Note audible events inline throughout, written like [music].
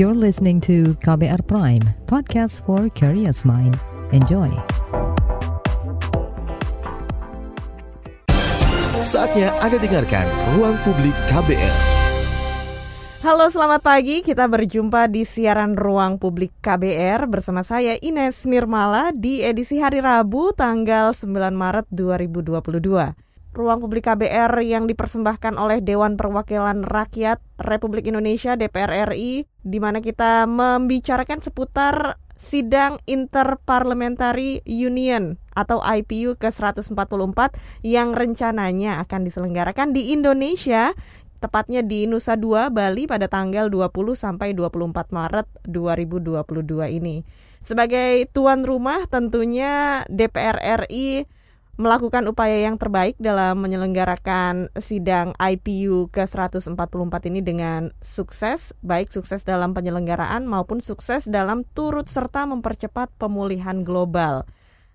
You're listening to KBR Prime, podcast for curious mind. Enjoy. Saatnya Anda dengarkan Ruang Publik KBR. Halo selamat pagi, kita berjumpa di siaran Ruang Publik KBR bersama saya Ines Nirmala di edisi hari Rabu tanggal 9 Maret 2022. Ruang Publik KBR yang dipersembahkan oleh Dewan Perwakilan Rakyat Republik Indonesia DPR RI di mana kita membicarakan seputar sidang Interparliamentary Union atau IPU ke-144 yang rencananya akan diselenggarakan di Indonesia tepatnya di Nusa Dua, Bali pada tanggal 20 sampai 24 Maret 2022 ini. Sebagai tuan rumah tentunya DPR RI melakukan upaya yang terbaik dalam menyelenggarakan sidang IPU ke-144 ini dengan sukses, baik sukses dalam penyelenggaraan maupun sukses dalam turut serta mempercepat pemulihan global.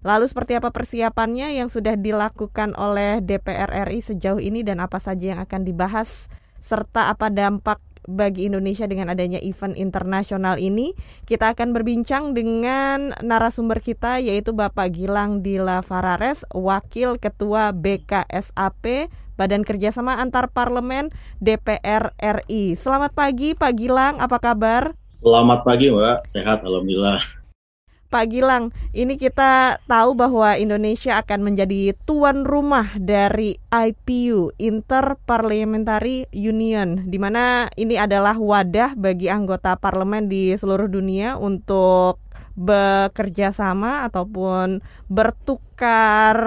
Lalu seperti apa persiapannya yang sudah dilakukan oleh DPR RI sejauh ini dan apa saja yang akan dibahas serta apa dampak bagi Indonesia dengan adanya event internasional ini. Kita akan berbincang dengan narasumber kita yaitu Bapak Gilang Dila Farares, Wakil Ketua BKSAP Badan Kerjasama Antar Parlemen DPR RI. Selamat pagi Pak Gilang, apa kabar? Selamat pagi Mbak, sehat Alhamdulillah. Pak Gilang, ini kita tahu bahwa Indonesia akan menjadi tuan rumah dari IPU, Interparliamentary Union, di mana ini adalah wadah bagi anggota parlemen di seluruh dunia untuk bekerja sama ataupun bertukar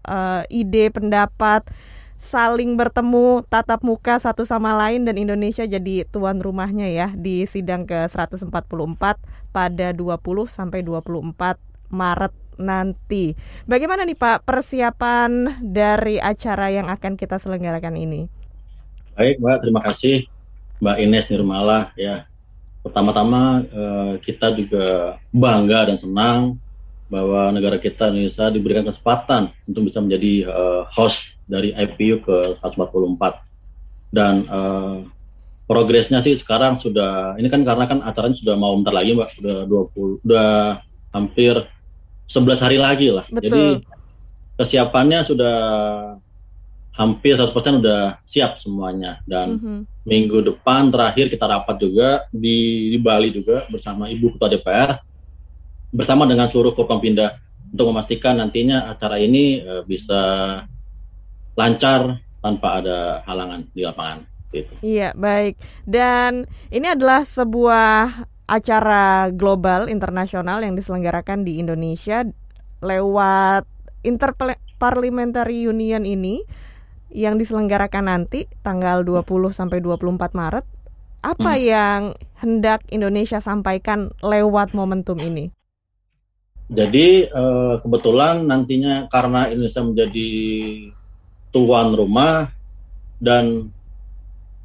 uh, ide pendapat saling bertemu tatap muka satu sama lain dan Indonesia jadi tuan rumahnya ya di sidang ke-144 pada 20 sampai 24 Maret nanti. Bagaimana nih Pak persiapan dari acara yang akan kita selenggarakan ini? Baik Mbak, terima kasih Mbak Ines Nirmala ya. Pertama-tama eh, kita juga bangga dan senang bahwa negara kita Indonesia diberikan kesempatan untuk bisa menjadi uh, host dari IPU ke 144 dan uh, progresnya sih sekarang sudah ini kan karena kan acaranya sudah mau bentar lagi mbak udah 20 udah hampir 11 hari lagi lah Betul. jadi kesiapannya sudah hampir 100% udah siap semuanya dan mm -hmm. minggu depan terakhir kita rapat juga di, di Bali juga bersama Ibu Ketua DPR bersama dengan seluruh Forkompinda untuk memastikan nantinya acara ini uh, bisa lancar tanpa ada halangan di lapangan. Gitu. Iya, baik. Dan ini adalah sebuah acara global internasional yang diselenggarakan di Indonesia lewat Interparliamentary Union ini yang diselenggarakan nanti tanggal 20 sampai 24 Maret. Apa hmm. yang hendak Indonesia sampaikan lewat momentum ini? Jadi uh, kebetulan nantinya karena Indonesia menjadi tuan rumah dan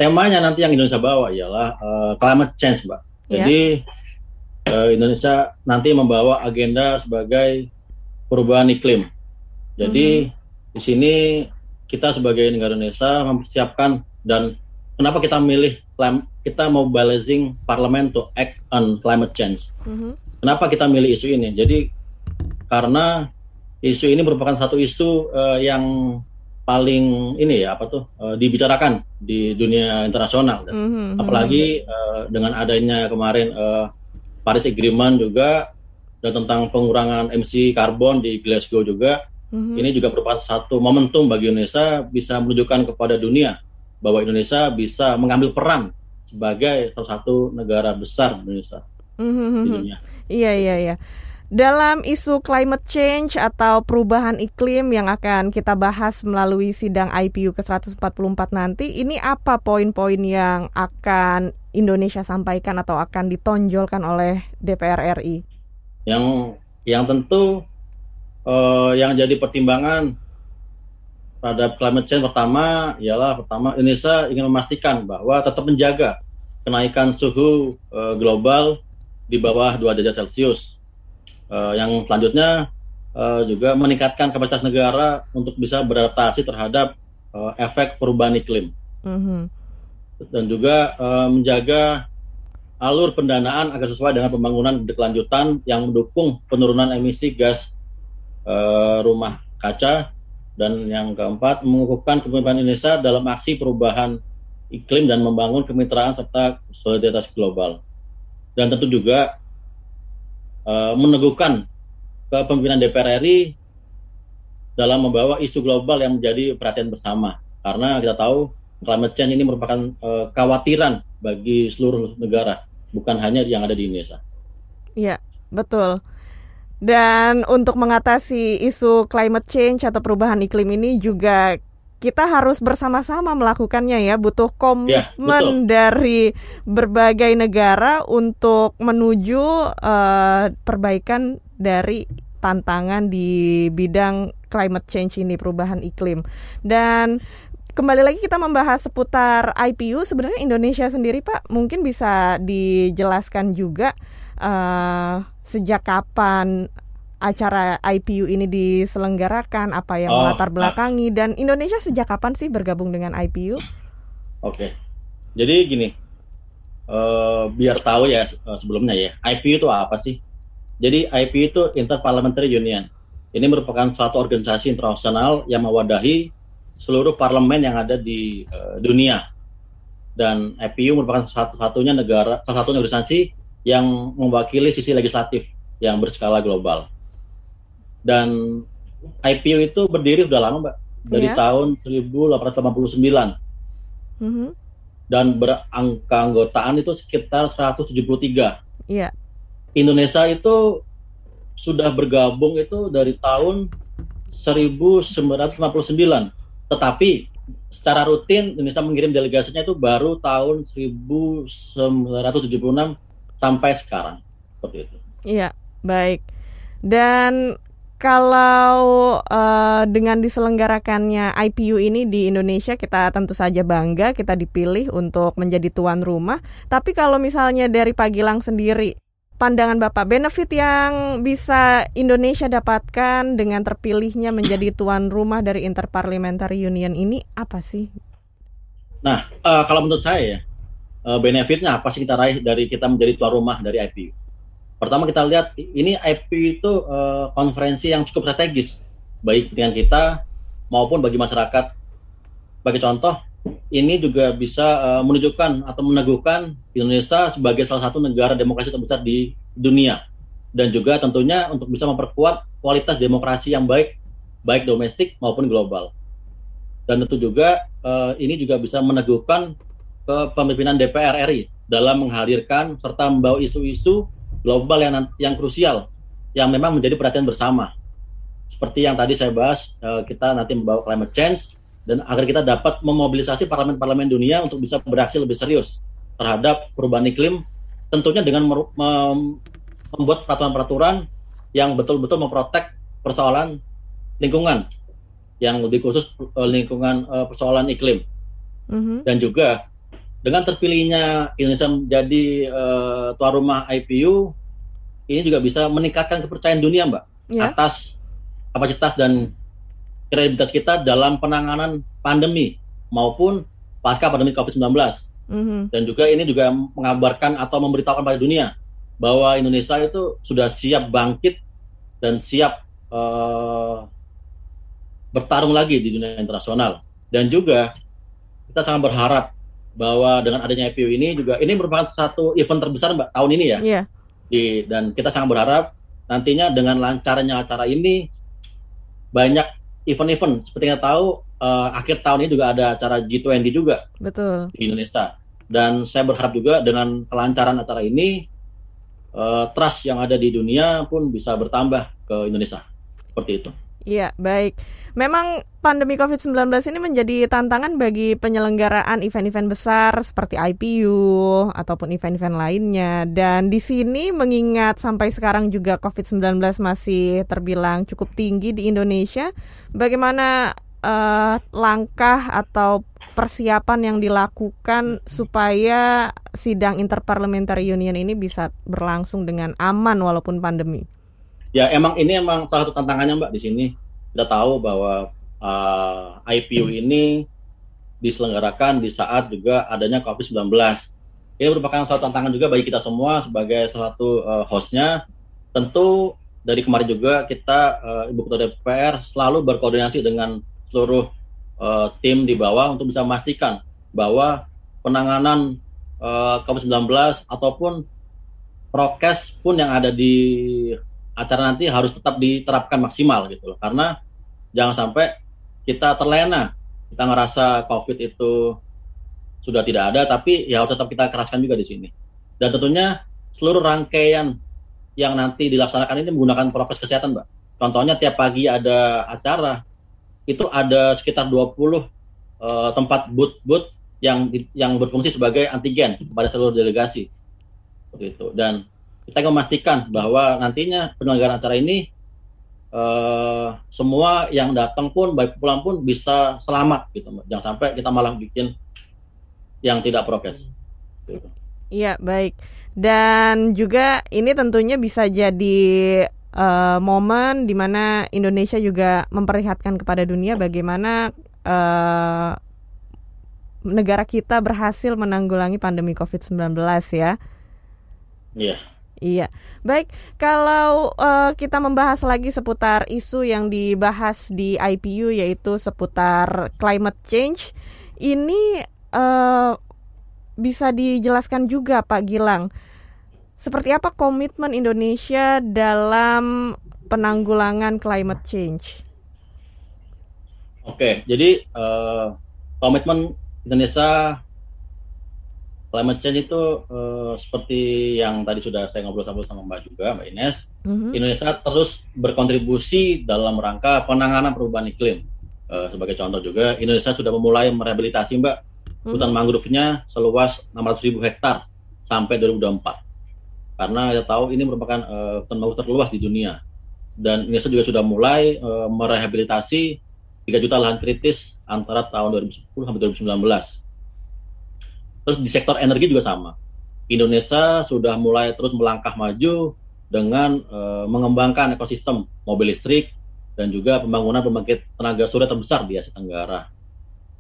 temanya nanti yang Indonesia bawa ialah uh, climate change, Mbak. Yeah. Jadi uh, Indonesia nanti membawa agenda sebagai perubahan iklim. Jadi mm-hmm. di sini kita sebagai negara Indonesia mempersiapkan dan kenapa kita milih kita mobilizing parlemen to act on climate change. Mm-hmm Kenapa kita milih isu ini? Jadi karena isu ini merupakan satu isu uh, yang paling ini ya apa tuh uh, dibicarakan di dunia internasional. Mm -hmm. Apalagi uh, dengan adanya kemarin uh, Paris Agreement juga dan tentang pengurangan emisi karbon di Glasgow juga. Mm -hmm. Ini juga merupakan satu momentum bagi Indonesia bisa menunjukkan kepada dunia bahwa Indonesia bisa mengambil peran sebagai salah satu negara besar Indonesia mm -hmm. di dunia. Iya iya iya. Dalam isu climate change atau perubahan iklim yang akan kita bahas melalui sidang IPU ke-144 nanti, ini apa poin-poin yang akan Indonesia sampaikan atau akan ditonjolkan oleh DPR RI? Yang yang tentu uh, yang jadi pertimbangan pada climate change pertama ialah pertama Indonesia ingin memastikan bahwa tetap menjaga kenaikan suhu uh, global di bawah 2 derajat Celcius. Uh, yang selanjutnya uh, juga meningkatkan kapasitas negara untuk bisa beradaptasi terhadap uh, efek perubahan iklim. Mm -hmm. Dan juga uh, menjaga alur pendanaan agar sesuai dengan pembangunan berkelanjutan yang mendukung penurunan emisi gas uh, rumah kaca dan yang keempat mengukuhkan kepemimpinan Indonesia dalam aksi perubahan iklim dan membangun kemitraan serta solidaritas global dan tentu juga uh, meneguhkan kepemimpinan DPR RI dalam membawa isu global yang menjadi perhatian bersama karena kita tahu climate change ini merupakan uh, bagi seluruh negara, bukan hanya yang ada di Indonesia. Iya, betul. Dan untuk mengatasi isu climate change atau perubahan iklim ini juga kita harus bersama-sama melakukannya ya, butuh ya, komitmen ya, dari berbagai negara untuk menuju uh, perbaikan dari tantangan di bidang climate change ini, perubahan iklim. Dan kembali lagi kita membahas seputar IPU. Sebenarnya Indonesia sendiri, Pak, mungkin bisa dijelaskan juga uh, sejak kapan acara IPU ini diselenggarakan, apa yang oh, melatar ah. belakangi, dan Indonesia sejak kapan sih bergabung dengan IPU? Oke, jadi gini, uh, biar tahu ya uh, sebelumnya ya, IPU itu apa sih? Jadi IPU itu Interparliamentary Union. Ini merupakan suatu organisasi internasional yang mewadahi seluruh parlemen yang ada di uh, dunia. Dan IPU merupakan satu-satunya negara, salah satu organisasi yang mewakili sisi legislatif yang berskala global. Dan IPU itu berdiri sudah lama, Mbak, dari yeah. tahun 1889. Mm -hmm. Dan berangka anggotaan itu sekitar 173. Iya. Yeah. Indonesia itu sudah bergabung itu dari tahun 1959 tetapi secara rutin Indonesia mengirim delegasinya itu baru tahun 1976 sampai sekarang seperti itu. Iya, baik. Dan kalau uh, dengan diselenggarakannya IPU ini di Indonesia kita tentu saja bangga kita dipilih untuk menjadi tuan rumah. Tapi kalau misalnya dari Pagilang sendiri pandangan Bapak, benefit yang bisa Indonesia dapatkan dengan terpilihnya menjadi tuan rumah dari Interparliamentary Union ini apa sih? Nah, uh, kalau menurut saya ya, uh, benefitnya apa sih kita raih dari kita menjadi tuan rumah dari IPU? Pertama kita lihat ini IPU itu uh, konferensi yang cukup strategis baik dengan kita maupun bagi masyarakat. Bagi contoh, ini juga bisa uh, menunjukkan atau meneguhkan Indonesia sebagai salah satu negara demokrasi terbesar di dunia dan juga tentunya untuk bisa memperkuat kualitas demokrasi yang baik baik domestik maupun global. Dan tentu juga uh, ini juga bisa meneguhkan kepemimpinan DPR RI dalam menghadirkan serta membawa isu-isu global yang yang krusial yang memang menjadi perhatian bersama. Seperti yang tadi saya bahas, uh, kita nanti membawa climate change, dan agar kita dapat memobilisasi parlemen-parlemen dunia untuk bisa beraksi lebih serius terhadap perubahan iklim tentunya dengan membuat peraturan-peraturan yang betul-betul memprotek persoalan lingkungan yang lebih khusus eh, lingkungan uh, persoalan iklim mm-hmm. dan juga dengan terpilihnya Indonesia menjadi uh, tuan rumah IPU ini juga bisa meningkatkan kepercayaan dunia mbak yeah. atas kapasitas dan kredibilitas kita dalam penanganan pandemi maupun pasca pandemi COVID-19. Mm-hmm. Dan juga ini juga mengabarkan atau memberitahukan pada dunia bahwa Indonesia itu sudah siap bangkit dan siap uh, bertarung lagi di dunia internasional. Dan juga kita sangat berharap bahwa dengan adanya IPU ini juga ini merupakan satu event terbesar mbak tahun ini ya. Yeah. Di, dan kita sangat berharap nantinya dengan lancarnya acara ini banyak event-event seperti yang tahu uh, akhir tahun ini juga ada acara G20 juga betul di Indonesia dan saya berharap juga dengan kelancaran acara ini uh, trust yang ada di dunia pun bisa bertambah ke Indonesia seperti itu. Iya, baik. Memang pandemi COVID-19 ini menjadi tantangan bagi penyelenggaraan event-event besar seperti IPU ataupun event-event lainnya. Dan di sini mengingat sampai sekarang juga COVID-19 masih terbilang cukup tinggi di Indonesia, bagaimana uh, langkah atau persiapan yang dilakukan supaya sidang Interparliamentary Union ini bisa berlangsung dengan aman walaupun pandemi? Ya emang ini emang salah satu tantangannya mbak di sini. Kita tahu bahwa uh, IPU ini diselenggarakan di saat juga adanya COVID-19 ini merupakan suatu tantangan juga bagi kita semua sebagai salah satu uh, hostnya. Tentu dari kemarin juga kita uh, Ibu Ketua DPR selalu berkoordinasi dengan seluruh uh, tim di bawah untuk bisa memastikan bahwa penanganan uh, COVID-19 ataupun prokes pun yang ada di acara nanti harus tetap diterapkan maksimal gitu loh. Karena jangan sampai kita terlena, kita ngerasa COVID itu sudah tidak ada, tapi ya harus tetap kita keraskan juga di sini. Dan tentunya seluruh rangkaian yang nanti dilaksanakan ini menggunakan prokes kesehatan, Mbak. Contohnya tiap pagi ada acara, itu ada sekitar 20 uh, eh, tempat booth-booth yang yang berfungsi sebagai antigen kepada seluruh delegasi. Seperti itu. Dan kita memastikan bahwa nantinya penyelenggaraan acara ini uh, semua yang datang pun baik pulang pun bisa selamat gitu Mbak. Jangan sampai kita malah bikin yang tidak prokes. Iya, baik. Dan juga ini tentunya bisa jadi uh, momen di mana Indonesia juga memperlihatkan kepada dunia bagaimana uh, negara kita berhasil menanggulangi pandemi COVID-19 ya. Iya. Iya, baik. Kalau uh, kita membahas lagi seputar isu yang dibahas di IPU yaitu seputar climate change, ini uh, bisa dijelaskan juga Pak Gilang, seperti apa komitmen Indonesia dalam penanggulangan climate change? Oke, jadi uh, komitmen Indonesia climate change itu uh, seperti yang tadi sudah saya ngobrol sama Mbak juga, Mbak Ines. Mm-hmm. Indonesia terus berkontribusi dalam rangka penanganan perubahan iklim. Uh, sebagai contoh juga, Indonesia sudah memulai merehabilitasi Mbak hmm. hutan mangrove-nya seluas 600 ribu hektar sampai 2024. Karena kita tahu ini merupakan uh, hutan mangrove terluas di dunia. Dan Indonesia juga sudah mulai uh, merehabilitasi 3 juta lahan kritis antara tahun 2010 sampai 2019. Terus di sektor energi juga sama. Indonesia sudah mulai terus melangkah maju dengan uh, mengembangkan ekosistem mobil listrik dan juga pembangunan pembangkit tenaga surya terbesar di Asia Tenggara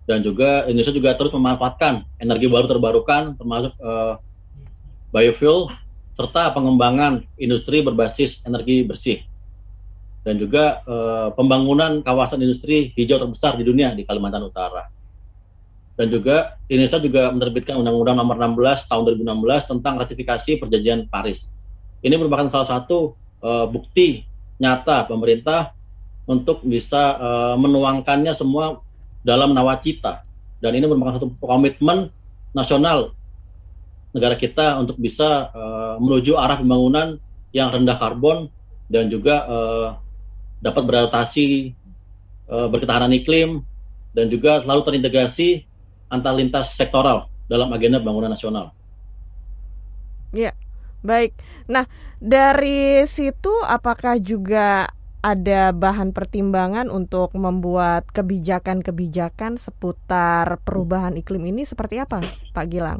dan juga Indonesia juga terus memanfaatkan energi baru terbarukan termasuk uh, biofuel serta pengembangan industri berbasis energi bersih dan juga uh, pembangunan kawasan industri hijau terbesar di dunia di Kalimantan Utara. Dan juga Indonesia juga menerbitkan Undang-Undang Nomor 16 tahun 2016 tentang ratifikasi Perjanjian Paris. Ini merupakan salah satu uh, bukti nyata pemerintah untuk bisa uh, menuangkannya semua dalam nawacita dan ini merupakan satu komitmen nasional negara kita untuk bisa uh, menuju arah pembangunan yang rendah karbon dan juga uh, dapat beradaptasi uh, berketahanan iklim dan juga selalu terintegrasi antar lintas sektoral dalam agenda pembangunan nasional. Ya, baik. Nah, dari situ apakah juga ada bahan pertimbangan untuk membuat kebijakan-kebijakan seputar perubahan iklim ini seperti apa, Pak Gilang?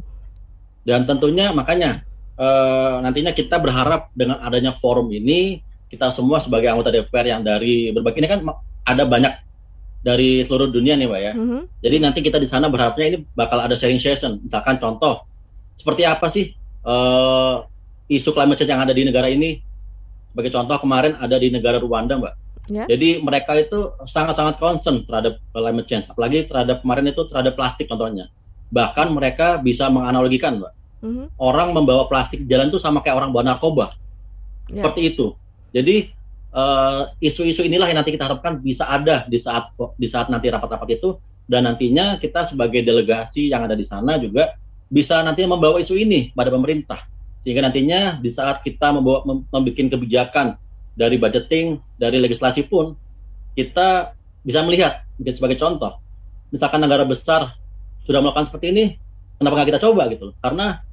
Dan tentunya makanya uh, nantinya kita berharap dengan adanya forum ini kita semua sebagai anggota DPR yang dari berbagai ini kan ada banyak dari seluruh dunia nih, Pak ya. Mm -hmm. Jadi nanti kita di sana berharapnya ini bakal ada sharing session. Misalkan contoh seperti apa sih uh, isu climate change yang ada di negara ini sebagai contoh kemarin ada di negara Rwanda, Mbak. Yeah. Jadi mereka itu sangat-sangat concern terhadap climate change, apalagi terhadap kemarin itu terhadap plastik contohnya. Bahkan mereka bisa menganalogikan, Mbak. Mm-hmm. Orang membawa plastik jalan itu sama kayak orang bawa narkoba. Yeah. Seperti itu. Jadi uh, isu-isu inilah yang nanti kita harapkan bisa ada di saat di saat nanti rapat-rapat itu dan nantinya kita sebagai delegasi yang ada di sana juga bisa nantinya membawa isu ini pada pemerintah sehingga nantinya di saat kita membawa membuat kebijakan dari budgeting, dari legislasi pun kita bisa melihat mungkin sebagai contoh. Misalkan negara besar sudah melakukan seperti ini, kenapa nggak kita coba gitu? Karena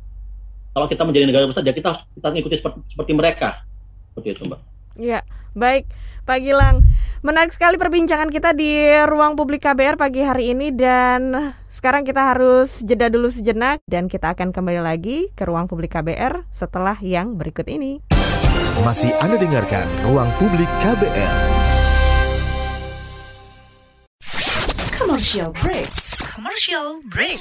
kalau kita menjadi negara besar, ya kita kita mengikuti seperti, seperti mereka. Seperti itu, Mbak. Ya, baik. Pak Gilang, menarik sekali perbincangan kita di ruang publik KBR pagi hari ini dan sekarang kita harus jeda dulu sejenak dan kita akan kembali lagi ke ruang publik KBR setelah yang berikut ini. Masih Anda dengarkan ruang publik KBR. Commercial break. Commercial break.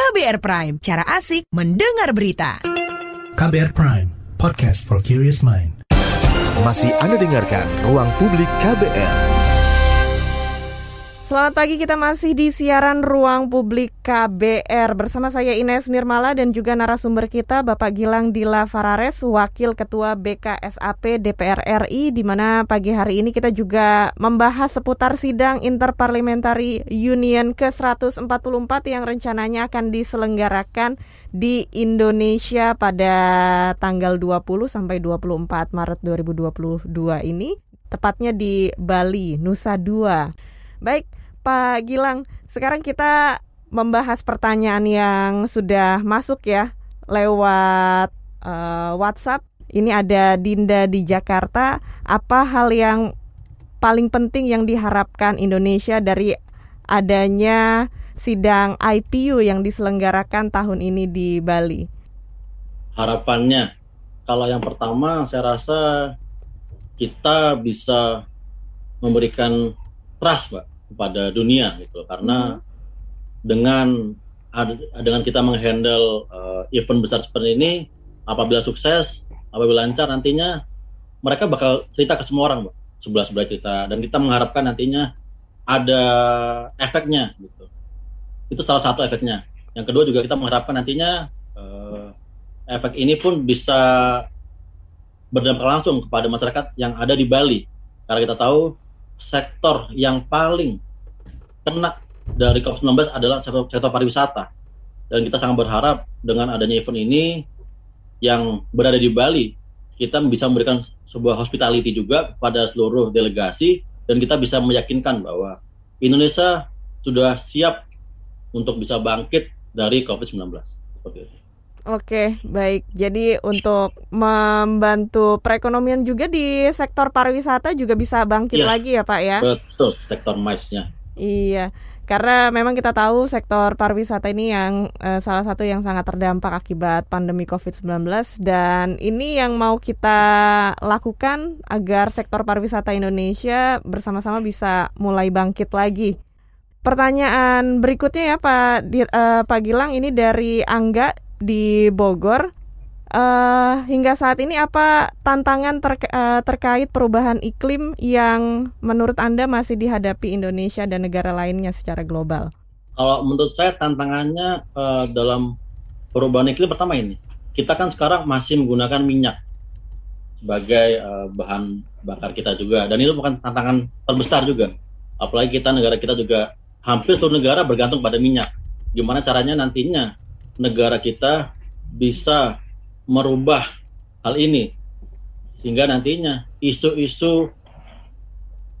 KBR Prime, cara asik mendengar berita. KBR Prime, podcast for curious mind. Masih Anda dengarkan Ruang Publik KBR. Selamat pagi, kita masih di siaran Ruang Publik KBR bersama saya Ines Nirmala dan juga narasumber kita Bapak Gilang Dila Farares, Wakil Ketua BKSAP DPR RI di mana pagi hari ini kita juga membahas seputar sidang Interparliamentary Union ke-144 yang rencananya akan diselenggarakan di Indonesia pada tanggal 20 sampai 24 Maret 2022 ini, tepatnya di Bali, Nusa Dua. Baik, Pak Gilang, sekarang kita membahas pertanyaan yang sudah masuk ya lewat uh, WhatsApp. Ini ada Dinda di Jakarta. Apa hal yang paling penting yang diharapkan Indonesia dari adanya sidang IPU yang diselenggarakan tahun ini di Bali? Harapannya, kalau yang pertama saya rasa kita bisa memberikan trust, Mbak kepada dunia gitu. Karena hmm. dengan dengan kita menghandle uh, event besar seperti ini apabila sukses apabila lancar nantinya mereka bakal cerita ke semua orang sebelah sebelah cerita. Dan kita mengharapkan nantinya ada efeknya gitu. Itu salah satu efeknya. Yang kedua juga kita mengharapkan nantinya uh, efek ini pun bisa berdampak langsung kepada masyarakat yang ada di Bali. Karena kita tahu sektor yang paling kena dari COVID-19 adalah sektor, sektor pariwisata. Dan kita sangat berharap dengan adanya event ini yang berada di Bali, kita bisa memberikan sebuah hospitality juga kepada seluruh delegasi dan kita bisa meyakinkan bahwa Indonesia sudah siap untuk bisa bangkit dari COVID-19. Seperti itu. Oke, baik. Jadi untuk membantu perekonomian juga di sektor pariwisata juga bisa bangkit ya, lagi ya Pak ya? Betul, sektor MICE-nya. Iya. Karena memang kita tahu sektor pariwisata ini yang eh, salah satu yang sangat terdampak akibat pandemi COVID-19 dan ini yang mau kita lakukan agar sektor pariwisata Indonesia bersama-sama bisa mulai bangkit lagi. Pertanyaan berikutnya ya Pak uh, Pak Gilang ini dari Angga di Bogor. Uh, hingga saat ini apa tantangan ter, uh, terkait perubahan iklim yang menurut Anda masih dihadapi Indonesia dan negara lainnya secara global? Kalau menurut saya tantangannya uh, dalam perubahan iklim pertama ini, kita kan sekarang masih menggunakan minyak sebagai uh, bahan bakar kita juga dan itu bukan tantangan terbesar juga. Apalagi kita negara kita juga hampir seluruh negara bergantung pada minyak. Gimana caranya nantinya negara kita bisa merubah hal ini. Sehingga nantinya isu-isu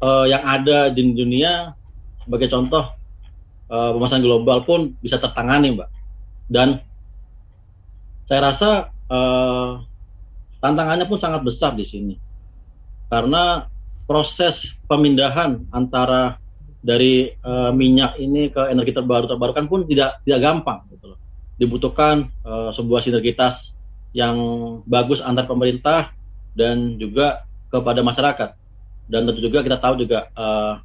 uh, yang ada di dunia sebagai contoh uh, global pun bisa tertangani mbak. Dan saya rasa uh, tantangannya pun sangat besar di sini. Karena proses pemindahan antara dari uh, minyak ini ke energi terbaru terbarukan pun tidak tidak gampang gitu loh dibutuhkan uh, sebuah sinergitas yang bagus antar pemerintah dan juga kepada masyarakat. Dan tentu juga kita tahu juga uh,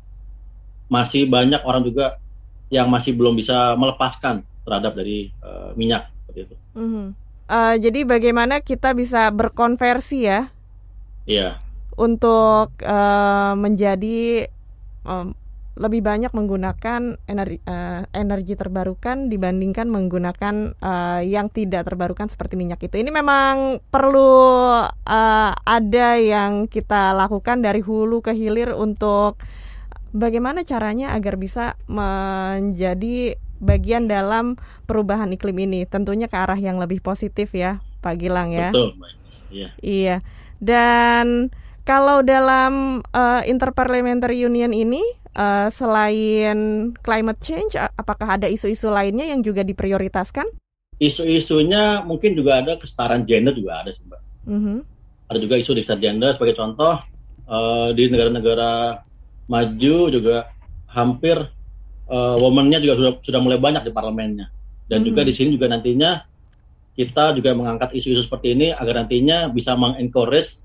masih banyak orang juga yang masih belum bisa melepaskan terhadap dari uh, minyak seperti itu. Mm -hmm. uh, jadi bagaimana kita bisa berkonversi ya? Iya. Untuk uh, menjadi um, lebih banyak menggunakan energi, uh, energi terbarukan dibandingkan menggunakan uh, yang tidak terbarukan seperti minyak itu. Ini memang perlu uh, ada yang kita lakukan dari hulu ke hilir untuk bagaimana caranya agar bisa menjadi bagian dalam perubahan iklim ini. Tentunya ke arah yang lebih positif ya, Pak Gilang ya. Betul, Iya. Iya. Dan kalau dalam uh, Interparliamentary Union ini uh, selain climate change, apakah ada isu-isu lainnya yang juga diprioritaskan? Isu-isunya mungkin juga ada kesetaraan gender juga ada sih mbak. Mm -hmm. Ada juga isu kesetaraan gender sebagai contoh uh, di negara-negara maju juga hampir uh, womannya juga sudah sudah mulai banyak di parlemennya dan mm -hmm. juga di sini juga nantinya kita juga mengangkat isu-isu seperti ini agar nantinya bisa mengencourage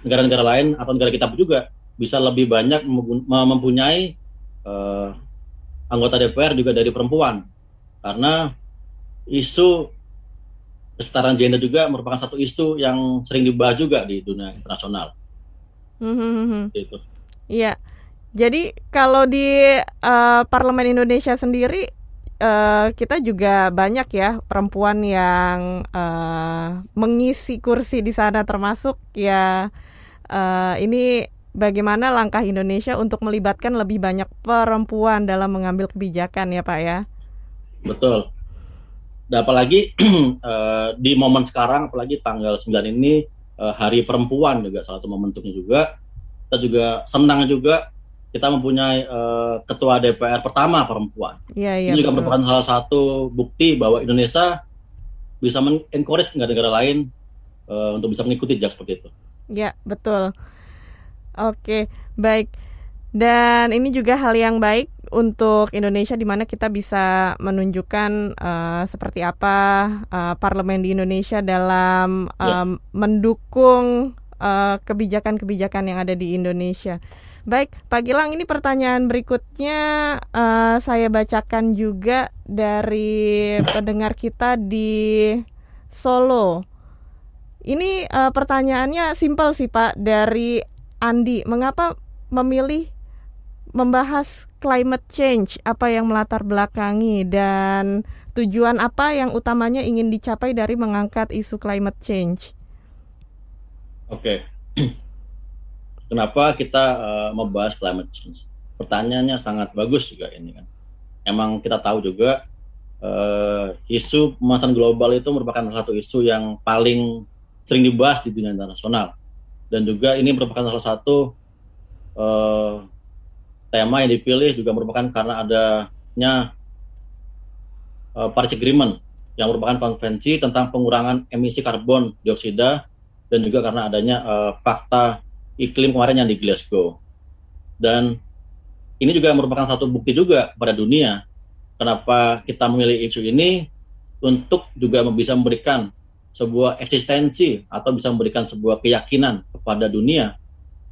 negara-negara uh, lain atau negara kita juga bisa lebih banyak mempunyai uh, anggota DPR juga dari perempuan karena isu kesetaraan gender juga merupakan satu isu yang sering dibahas juga di dunia internasional. Mm-hmm. Itu. Iya. Jadi kalau di uh, Parlemen Indonesia sendiri uh, kita juga banyak ya perempuan yang uh, mengisi kursi di sana termasuk ya uh, ini bagaimana langkah Indonesia untuk melibatkan lebih banyak perempuan dalam mengambil kebijakan ya Pak ya. Betul. Dan apalagi uh, [clears throat] di momen sekarang, apalagi tanggal 9 ini uh, Hari Perempuan juga salah satu momentumnya juga. Kita juga senang juga kita mempunyai uh, ketua DPR pertama perempuan. Ya, ya, Ini juga betul. merupakan salah satu bukti bahwa Indonesia bisa mengencourage negara-negara lain uh, untuk bisa mengikuti jejak seperti itu. Ya, betul. Oke, baik. Dan ini juga hal yang baik untuk Indonesia di mana kita bisa menunjukkan uh, seperti apa uh, parlemen di Indonesia dalam um, ya. mendukung kebijakan-kebijakan uh, yang ada di Indonesia. Baik, Pak Gilang, ini pertanyaan berikutnya uh, saya bacakan juga dari pendengar kita di Solo. Ini uh, pertanyaannya simpel sih Pak dari Andi, mengapa memilih membahas climate change? Apa yang melatar belakangi dan tujuan apa yang utamanya ingin dicapai dari mengangkat isu climate change? Oke, [clears throat] kenapa kita uh, membahas climate change? Pertanyaannya sangat bagus juga ini kan. Emang kita tahu juga uh, isu pemanasan global itu merupakan satu isu yang paling sering dibahas di dunia internasional dan juga ini merupakan salah satu uh, tema yang dipilih juga merupakan karena adanya uh, Paris Agreement yang merupakan konvensi tentang pengurangan emisi karbon dioksida dan juga karena adanya uh, fakta iklim kemarin yang di Glasgow. Dan ini juga merupakan satu bukti juga pada dunia kenapa kita memilih isu ini untuk juga bisa memberikan sebuah eksistensi atau bisa memberikan sebuah keyakinan kepada dunia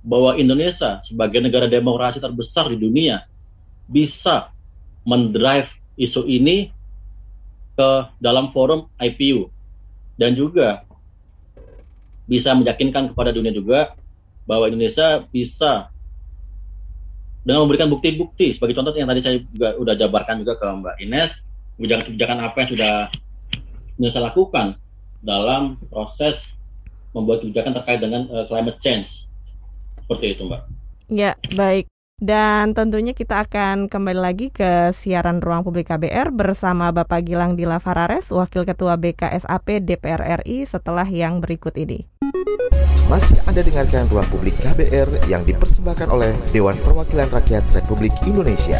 bahwa Indonesia sebagai negara demokrasi terbesar di dunia bisa mendrive isu ini ke dalam forum IPU dan juga bisa meyakinkan kepada dunia juga bahwa Indonesia bisa dengan memberikan bukti-bukti. Sebagai contoh yang tadi saya juga sudah jabarkan juga ke Mbak Ines kebijakan-kebijakan apa yang sudah Indonesia lakukan dalam proses membuat kebijakan terkait dengan uh, climate change. Seperti itu, Mbak. Ya, baik. Dan tentunya kita akan kembali lagi ke siaran Ruang Publik KBR bersama Bapak Gilang Dila Farares, Wakil Ketua BKSAP DPR RI setelah yang berikut ini. Masih Anda dengarkan Ruang Publik KBR yang dipersembahkan oleh Dewan Perwakilan Rakyat Republik Indonesia.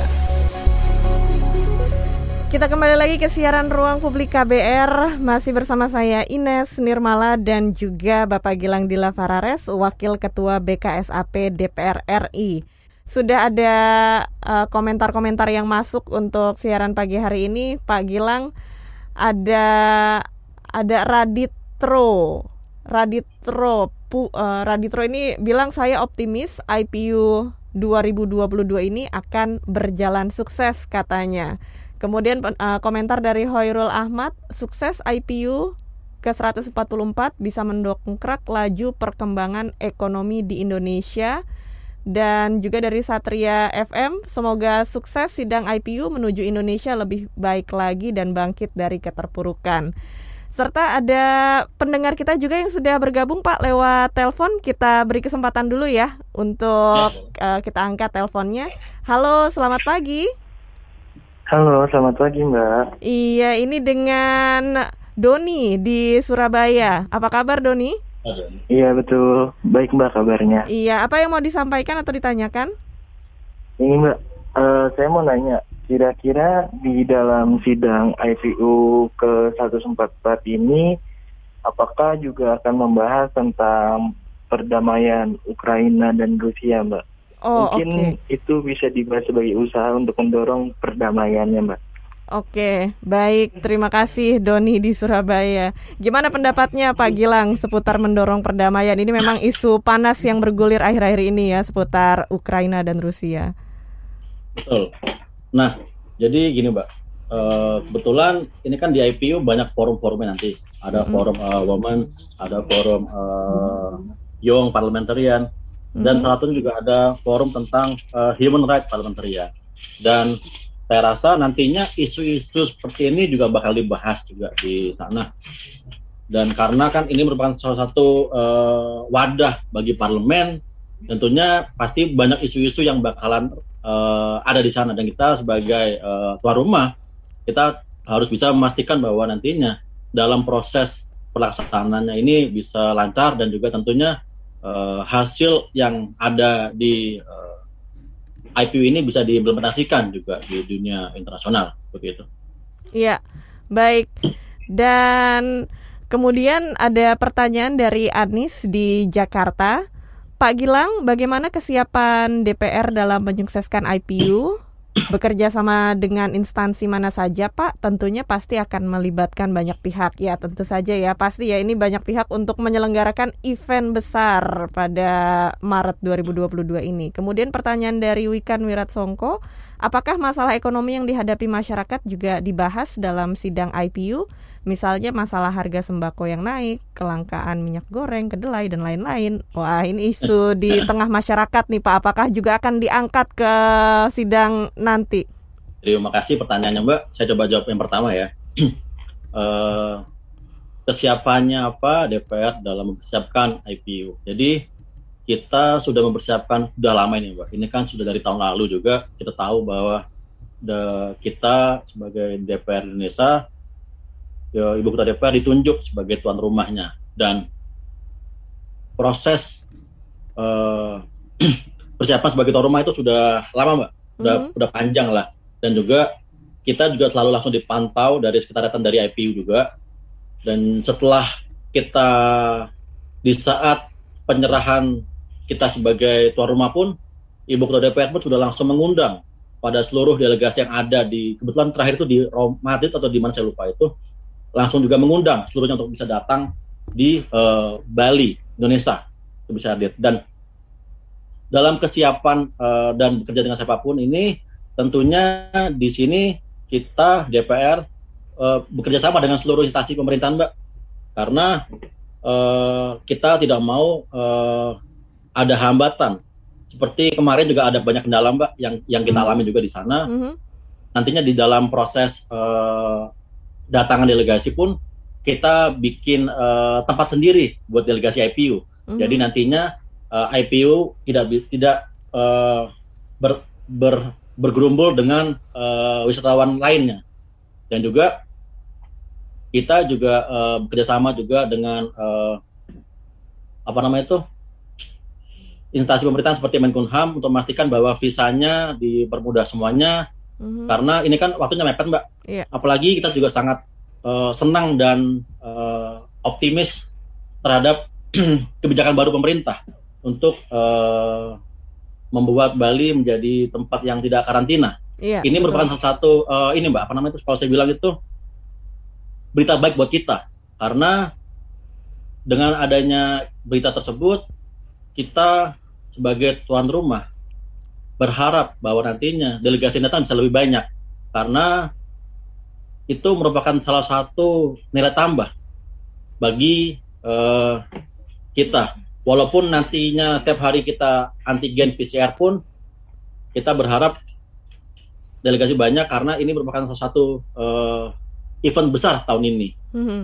Kita kembali lagi ke siaran Ruang Publik KBR Masih bersama saya Ines Nirmala dan juga Bapak Gilang Dila Farares Wakil Ketua BKSAP DPR RI Sudah ada uh, komentar-komentar uh, yang masuk untuk siaran pagi hari ini. Pak Gilang Ada ada Raditro Raditro Pu, uh, Raditro ini bilang saya optimis IPU 2022 ini akan berjalan sukses katanya Kemudian uh, komentar dari Hoirul Ahmad, sukses IPU ke 144 bisa mendongkrak laju perkembangan ekonomi di Indonesia. dan juga dari Satria FM. Semoga sukses sidang IPU menuju Indonesia lebih baik lagi dan bangkit dari keterpurukan. Serta ada pendengar kita juga yang sudah bergabung Pak lewat telepon. Kita beri kesempatan dulu ya untuk uh, kita angkat teleponnya. Halo, selamat pagi. Halo, selamat pagi Mbak. Iya, ini dengan Doni di Surabaya. Apa kabar Doni? Iya betul, baik Mbak kabarnya. Iya, apa yang mau disampaikan atau ditanyakan? Ini Mbak, uh, saya mau nanya, kira-kira di dalam sidang IPU ke 144 ini apakah juga akan membahas tentang perdamaian Ukraina dan Rusia, Mbak? Oh, Mungkin okay. itu bisa dibahas sebagai usaha untuk mendorong perdamaiannya, Mbak. Oke, baik. Terima kasih Doni di Surabaya. Gimana pendapatnya Pak Gilang seputar mendorong perdamaian? Ini memang isu panas yang bergulir akhir-akhir ini ya seputar Ukraina dan Rusia. Betul. Nah, jadi gini Mbak, uh, kebetulan ini kan di IPU banyak forum-forumnya nanti. Ada forum uh, woman, ada forum uh, young parliamentarian, dan salah satunya juga ada forum tentang uh, human rights parliamentarian. Dan saya rasa nantinya isu-isu seperti ini juga bakal dibahas juga di sana. Dan karena kan ini merupakan salah satu uh, wadah bagi parlemen, tentunya pasti banyak isu-isu yang bakalan uh, ada di sana dan kita sebagai uh, tuan rumah kita harus bisa memastikan bahwa nantinya dalam proses pelaksanaannya ini bisa lancar dan juga tentunya uh, hasil yang ada di uh, IPU ini bisa diimplementasikan juga di dunia internasional begitu. Iya, baik. Dan kemudian ada pertanyaan dari Anis di Jakarta. Pak Gilang, bagaimana kesiapan DPR dalam menyukseskan IPU? Bekerja sama dengan instansi mana saja, Pak? Tentunya pasti akan melibatkan banyak pihak. Ya, tentu saja ya. Pasti ya ini banyak pihak untuk menyelenggarakan event besar pada Maret 2022 ini. Kemudian pertanyaan dari Wikan Wiratsongko, apakah masalah ekonomi yang dihadapi masyarakat juga dibahas dalam sidang IPU? Misalnya masalah harga sembako yang naik, kelangkaan minyak goreng, kedelai, dan lain-lain. Wah, ini isu di [laughs] tengah masyarakat nih Pak. Apakah juga akan diangkat ke sidang nanti? Terima kasih pertanyaannya Mbak. Saya coba jawab yang pertama ya. uh, [clears throat] kesiapannya apa DPR dalam mempersiapkan IPU. Jadi kita sudah mempersiapkan sudah lama ini Mbak. Ini kan sudah dari tahun lalu juga kita tahu bahwa the, kita sebagai DPR Indonesia ya, ibu kota DPR ditunjuk sebagai tuan rumahnya. Dan proses uh, [clears throat] persiapan sebagai tuan rumah itu sudah lama mbak, sudah Mhm. sudah panjang lah. Dan juga kita juga selalu langsung dipantau dari sekretariatan dari IPU juga. Dan setelah kita di saat penyerahan kita sebagai tuan rumah pun ibu kota DPR pun sudah langsung mengundang pada seluruh delegasi yang ada di kebetulan terakhir itu di Madrid atau di mana saya lupa itu langsung juga mengundang seluruhnya untuk bisa datang di eh, Bali, Indonesia, untuk bisa hadir. Dan dalam kesiapan eh, dan bekerja dengan siapa pun ini, tentunya di sini kita DPR eh, bekerja sama dengan seluruh instansi pemerintahan, Mbak, karena eh, kita tidak mau eh, ada hambatan. Seperti kemarin juga ada banyak kendala, Mbak, yang yang kita alami juga di sana Mhm. nantinya di dalam proses eh, datangan delegasi pun kita bikin eh, tempat sendiri buat delegasi IPU. Mhm. Jadi nantinya eh, IPU tidak tidak eh, ber, ber- bergerumbul dengan eh, wisatawan lainnya. Dan juga kita juga eh, bekerjasama juga dengan eh, apa namanya itu instansi pemerintahan seperti Menkumham untuk memastikan bahwa visanya dipermudah semuanya Mhm. karena ini kan waktunya mepet mbak. Iya. Apalagi kita juga sangat eh, senang dan eh, optimis terhadap [clears throat] kebijakan baru pemerintah untuk eh, membuat Bali menjadi tempat yang tidak karantina. Iya, ini betul. merupakan salah satu eh, ini mbak apa namanya itu kalau saya bilang itu berita baik buat kita karena dengan adanya berita tersebut kita sebagai tuan rumah berharap bahwa nantinya delegasi yang datang bisa lebih banyak karena itu merupakan salah satu nilai tambah bagi eh, kita walaupun nantinya tiap hari kita antigen PCR pun kita berharap delegasi banyak karena ini merupakan salah satu uh, event besar tahun ini. Mhm.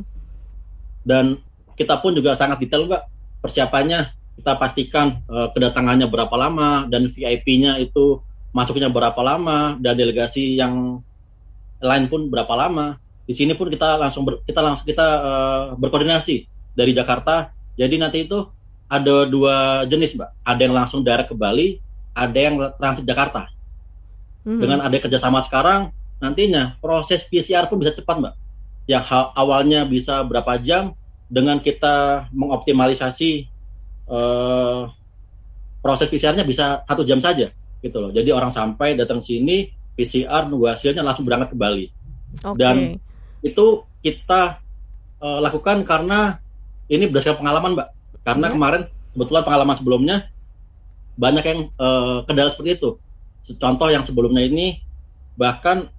Dan kita pun juga sangat detail mbak persiapannya. Kita pastikan uh, kedatangannya berapa lama dan VIP-nya itu masuknya berapa lama dan delegasi yang lain pun berapa lama. Di sini pun kita langsung ber, kita langsung kita uh, berkoordinasi dari Jakarta. Jadi nanti itu ada dua jenis mbak. Ada yang langsung direct ke Bali, ada yang transit Jakarta. Mhm. Dengan ada kerjasama sekarang, nantinya proses PCR pun bisa cepat mbak. Yang awalnya bisa berapa jam, dengan kita mengoptimalisasi eh, proses PCR-nya bisa satu jam saja, gitu loh. Jadi orang sampai datang sini, PCR nunggu hasilnya langsung berangkat ke Bali. Oke. Dan itu kita eh, lakukan karena ini berdasarkan pengalaman, mbak. Karena Ya. kemarin kebetulan pengalaman sebelumnya banyak yang eh, kendala seperti itu. Contoh yang sebelumnya ini bahkan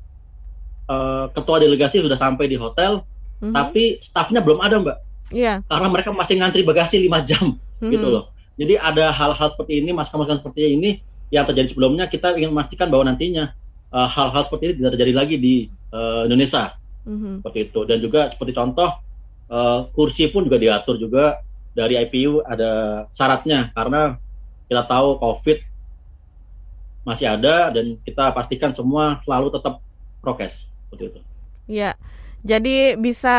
eh, ketua delegasi sudah sampai di hotel, Mhm. tapi stafnya belum ada, mbak. Iya. Karena mereka masih ngantri bagasi 5 jam, Mhm. gitu loh. Jadi ada hal-hal seperti ini, masukan-masukan seperti ini yang terjadi sebelumnya. Kita ingin memastikan bahwa nantinya eh, hal-hal seperti ini tidak terjadi lagi di eh, Indonesia Mhm. seperti itu dan juga seperti contoh eh, kursi pun juga diatur juga dari IPU ada syaratnya karena kita tahu COVID masih ada dan kita pastikan semua selalu tetap prokes seperti itu. Iya. Jadi bisa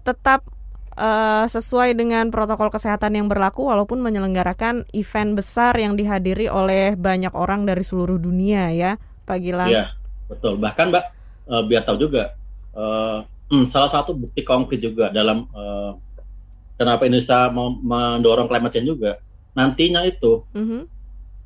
tetap eh, sesuai dengan protokol kesehatan yang berlaku walaupun menyelenggarakan event besar yang dihadiri oleh banyak orang dari seluruh dunia ya, Pak Gilang. Iya betul. Bahkan Mbak eh, biar tahu juga hmm, salah satu bukti konkret juga dalam eh, kenapa Indonesia mau mendorong climate change juga nantinya itu Mhm.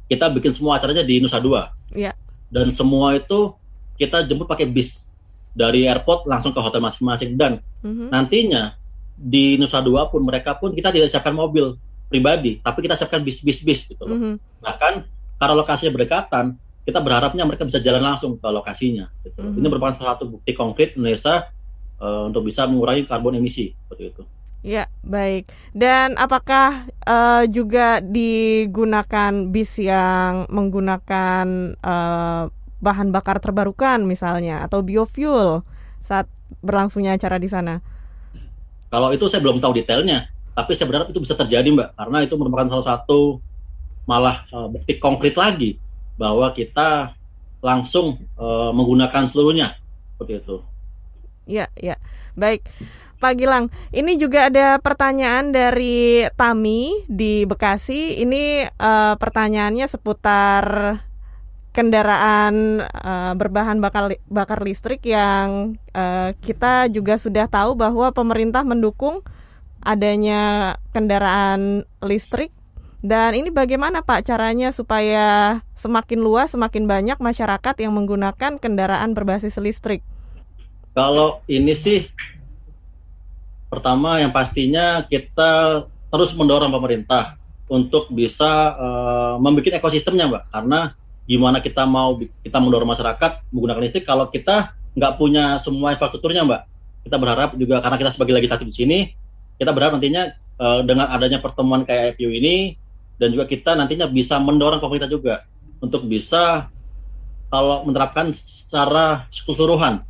kita bikin semua acaranya di Nusa Dua. Iya. Dan semua itu kita jemput pakai bis dari airport langsung ke hotel masing-masing dan Mhm. nantinya di Nusa Dua pun mereka pun kita tidak siapkan mobil pribadi, tapi kita siapkan bis-bis bis gitu loh. Mhm. Bahkan karena lokasinya berdekatan, kita berharapnya mereka bisa jalan langsung ke lokasinya. Gitu. loh. Mhm. Ini merupakan salah satu bukti konkret Indonesia eh, untuk bisa mengurangi karbon emisi seperti itu. Ya, baik. Dan apakah eh, juga digunakan bis yang menggunakan eh, bahan bakar terbarukan misalnya atau biofuel saat berlangsungnya acara di sana? Kalau itu saya belum tahu detailnya, tapi saya berharap itu bisa terjadi, Mbak, karena itu merupakan salah satu malah eh, bukti konkret lagi bahwa kita langsung eh, menggunakan seluruhnya seperti itu. Ya, ya. Baik. Pak Gilang, ini juga ada pertanyaan dari Tami di Bekasi. Ini eh, pertanyaannya seputar kendaraan eh, berbahan bakar li- bakar listrik yang eh, kita juga sudah tahu bahwa pemerintah mendukung adanya kendaraan listrik dan ini bagaimana Pak caranya supaya semakin luas, semakin banyak masyarakat yang menggunakan kendaraan berbasis listrik? Kalau ini sih pertama yang pastinya kita terus mendorong pemerintah untuk bisa eh, membuat ekosistemnya, Mbak. Karena gimana kita mau kita mendorong masyarakat menggunakan listrik kalau kita nggak punya semua infrastrukturnya, Mbak. Kita berharap juga karena kita sebagai legislatif di sini, kita berharap nantinya eh, dengan adanya pertemuan kayak IPU ini dan juga kita nantinya bisa mendorong pemerintah juga untuk bisa kalau menerapkan secara keseluruhan.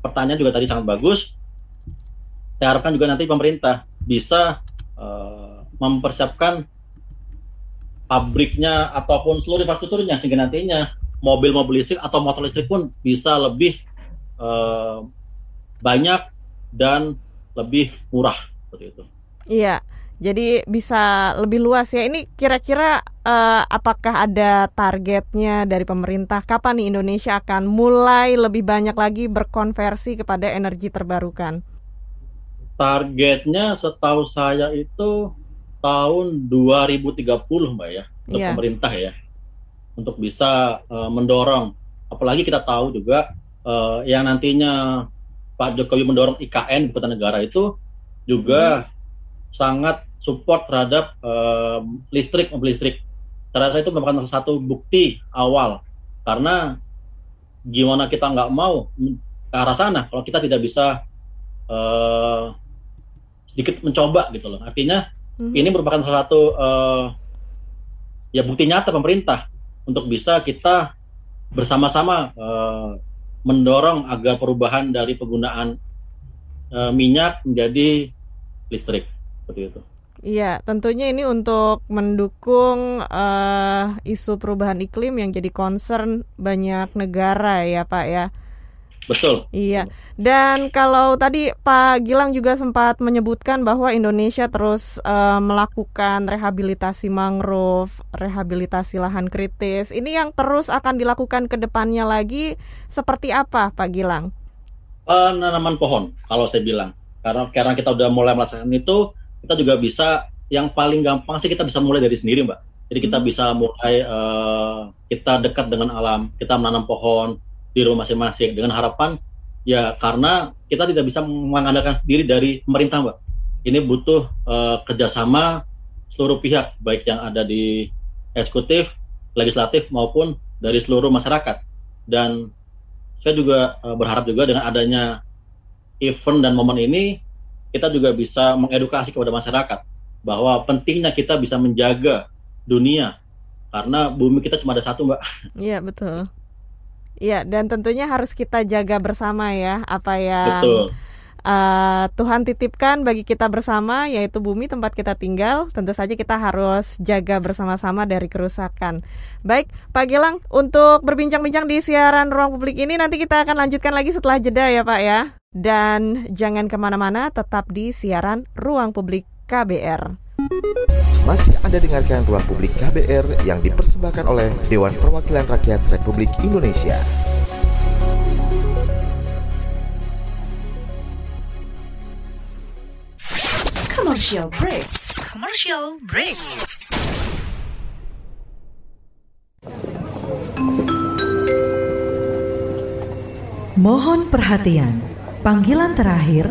Pertanyaan juga tadi sangat bagus. Saya harapkan juga nanti pemerintah bisa eh, mempersiapkan pabriknya ataupun seluruh infrastrukturnya sehingga nantinya mobil-mobil listrik atau motor listrik pun bisa lebih eh, banyak dan lebih murah seperti itu. Iya, jadi bisa lebih luas ya. Ini kira-kira eh, apakah ada targetnya dari pemerintah? Kapan nih Indonesia akan mulai lebih banyak lagi berkonversi kepada energi terbarukan? Targetnya setahu saya itu tahun 2030 Mbak ya untuk Iya. pemerintah ya untuk bisa eh, mendorong apalagi kita tahu juga eh, yang nantinya Pak Jokowi mendorong IKN ibu kota negara itu juga sangat support terhadap eh, listrik mobil listrik. Saya rasa itu merupakan salah satu bukti awal karena gimana kita nggak mau ke arah sana kalau kita tidak bisa eh, sedikit mencoba gitu loh. Artinya Mhm. ini merupakan salah satu eh, ya bukti nyata pemerintah untuk bisa kita bersama-sama eh, mendorong agar perubahan dari penggunaan eh, minyak menjadi listrik seperti itu. Iya, tentunya ini untuk mendukung eh, isu perubahan iklim yang jadi concern banyak negara ya Pak ya. Betul. Iya, dan kalau tadi Pak Gilang juga sempat menyebutkan bahwa Indonesia terus eh, melakukan rehabilitasi mangrove, rehabilitasi lahan kritis. Ini yang terus akan dilakukan ke depannya lagi seperti apa Pak Gilang? penanaman pohon kalau saya bilang karena karena kita udah mulai melaksanakan itu kita juga bisa yang paling gampang sih kita bisa mulai dari sendiri mbak jadi kita bisa mulai eh, kita dekat dengan alam kita menanam pohon di rumah masing-masing dengan harapan ya karena kita tidak bisa mengandalkan sendiri dari pemerintah mbak ini butuh eh, kerjasama seluruh pihak baik yang ada di eksekutif legislatif maupun dari seluruh masyarakat dan saya juga eh, berharap juga dengan adanya event dan momen ini kita juga bisa mengedukasi kepada masyarakat bahwa pentingnya kita bisa menjaga dunia karena bumi kita cuma ada satu mbak. Iya betul. Iya dan tentunya harus kita jaga bersama ya apa yang Betul. uh, Tuhan titipkan bagi kita bersama yaitu bumi tempat kita tinggal. Tentu saja kita harus jaga bersama-sama dari kerusakan. Baik Pak Gilang untuk berbincang-bincang di siaran ruang publik ini nanti kita akan lanjutkan lagi setelah jeda ya Pak ya. Dan jangan ke mana-mana tetap di siaran ruang publik KBR. Masih Anda dengarkan Ruang Publik KBR yang dipersembahkan oleh Dewan Perwakilan Rakyat Republik Indonesia. Commercial break. Commercial break. Mohon perhatian, panggilan terakhir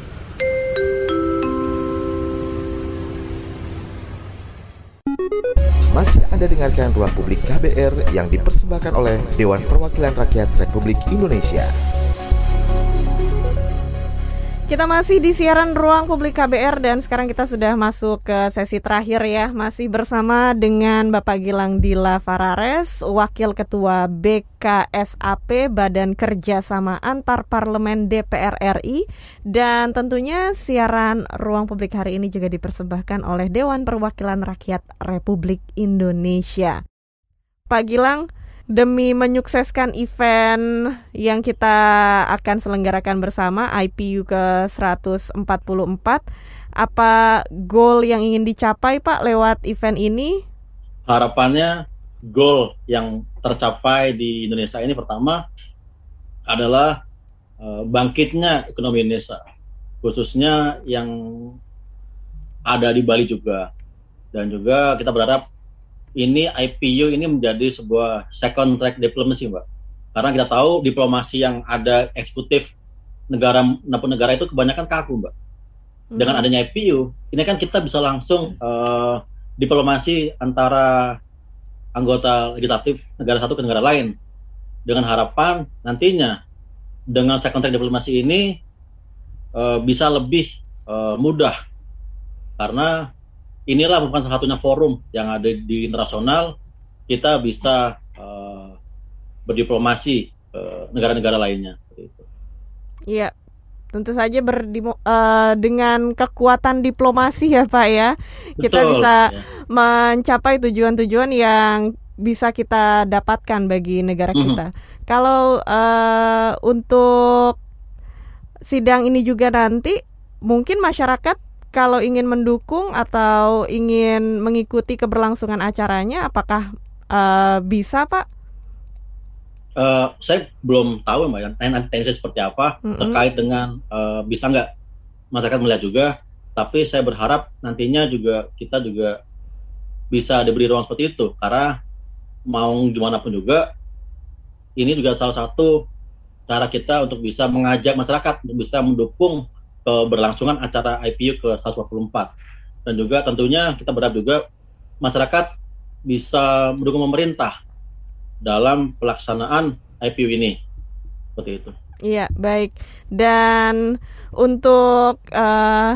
Anda dengarkan Ruang Publik KBR yang dipersembahkan oleh Dewan Perwakilan Rakyat Republik Indonesia. Kita masih di siaran ruang publik KBR dan sekarang kita sudah masuk ke sesi terakhir ya. Masih bersama dengan Bapak Gilang Dila Farares, Wakil Ketua BKSAP Badan Kerjasama Antar Parlemen DPR RI. Dan tentunya siaran ruang publik hari ini juga dipersembahkan oleh Dewan Perwakilan Rakyat Republik Indonesia. Pak Gilang, demi menyukseskan event yang kita akan selenggarakan bersama IPU ke-144 apa goal yang ingin dicapai Pak lewat event ini? Harapannya goal yang tercapai di Indonesia ini pertama adalah eh, bangkitnya ekonomi Indonesia khususnya yang ada di Bali juga dan juga kita berharap ini IPU ini menjadi sebuah second track diplomacy, Mbak. Karena kita tahu diplomasi yang ada eksekutif negara maupun negara itu kebanyakan kaku, Mbak. Dengan adanya IPU, ini kan kita bisa langsung eh, diplomasi antara anggota legislatif negara satu ke negara lain dengan harapan nantinya dengan second track diplomasi ini eh, bisa lebih eh, mudah karena inilah bukan salah satunya forum yang ada di internasional kita bisa uh, berdiplomasi uh, negara-negara lainnya. Iya, tentu saja berdimo, uh, dengan kekuatan diplomasi ya Pak ya, kita Betul, bisa ya. mencapai tujuan-tujuan yang bisa kita dapatkan bagi negara Mhm. kita. Kalau uh, untuk sidang ini juga nanti, mungkin masyarakat kalau ingin mendukung atau ingin mengikuti keberlangsungan acaranya, apakah uh, bisa Pak? Uh, saya belum tahu mbak ya nanti seperti apa Mm-mm. terkait dengan uh, bisa nggak masyarakat melihat juga tapi saya berharap nantinya juga kita juga bisa diberi ruang seperti itu karena mau gimana pun juga ini juga salah satu cara kita untuk bisa mengajak masyarakat untuk bisa mendukung keberlangsungan acara IPU ke 144 dan juga tentunya kita berharap juga masyarakat bisa mendukung pemerintah dalam pelaksanaan IPU ini. Seperti itu. Iya baik. Dan untuk uh,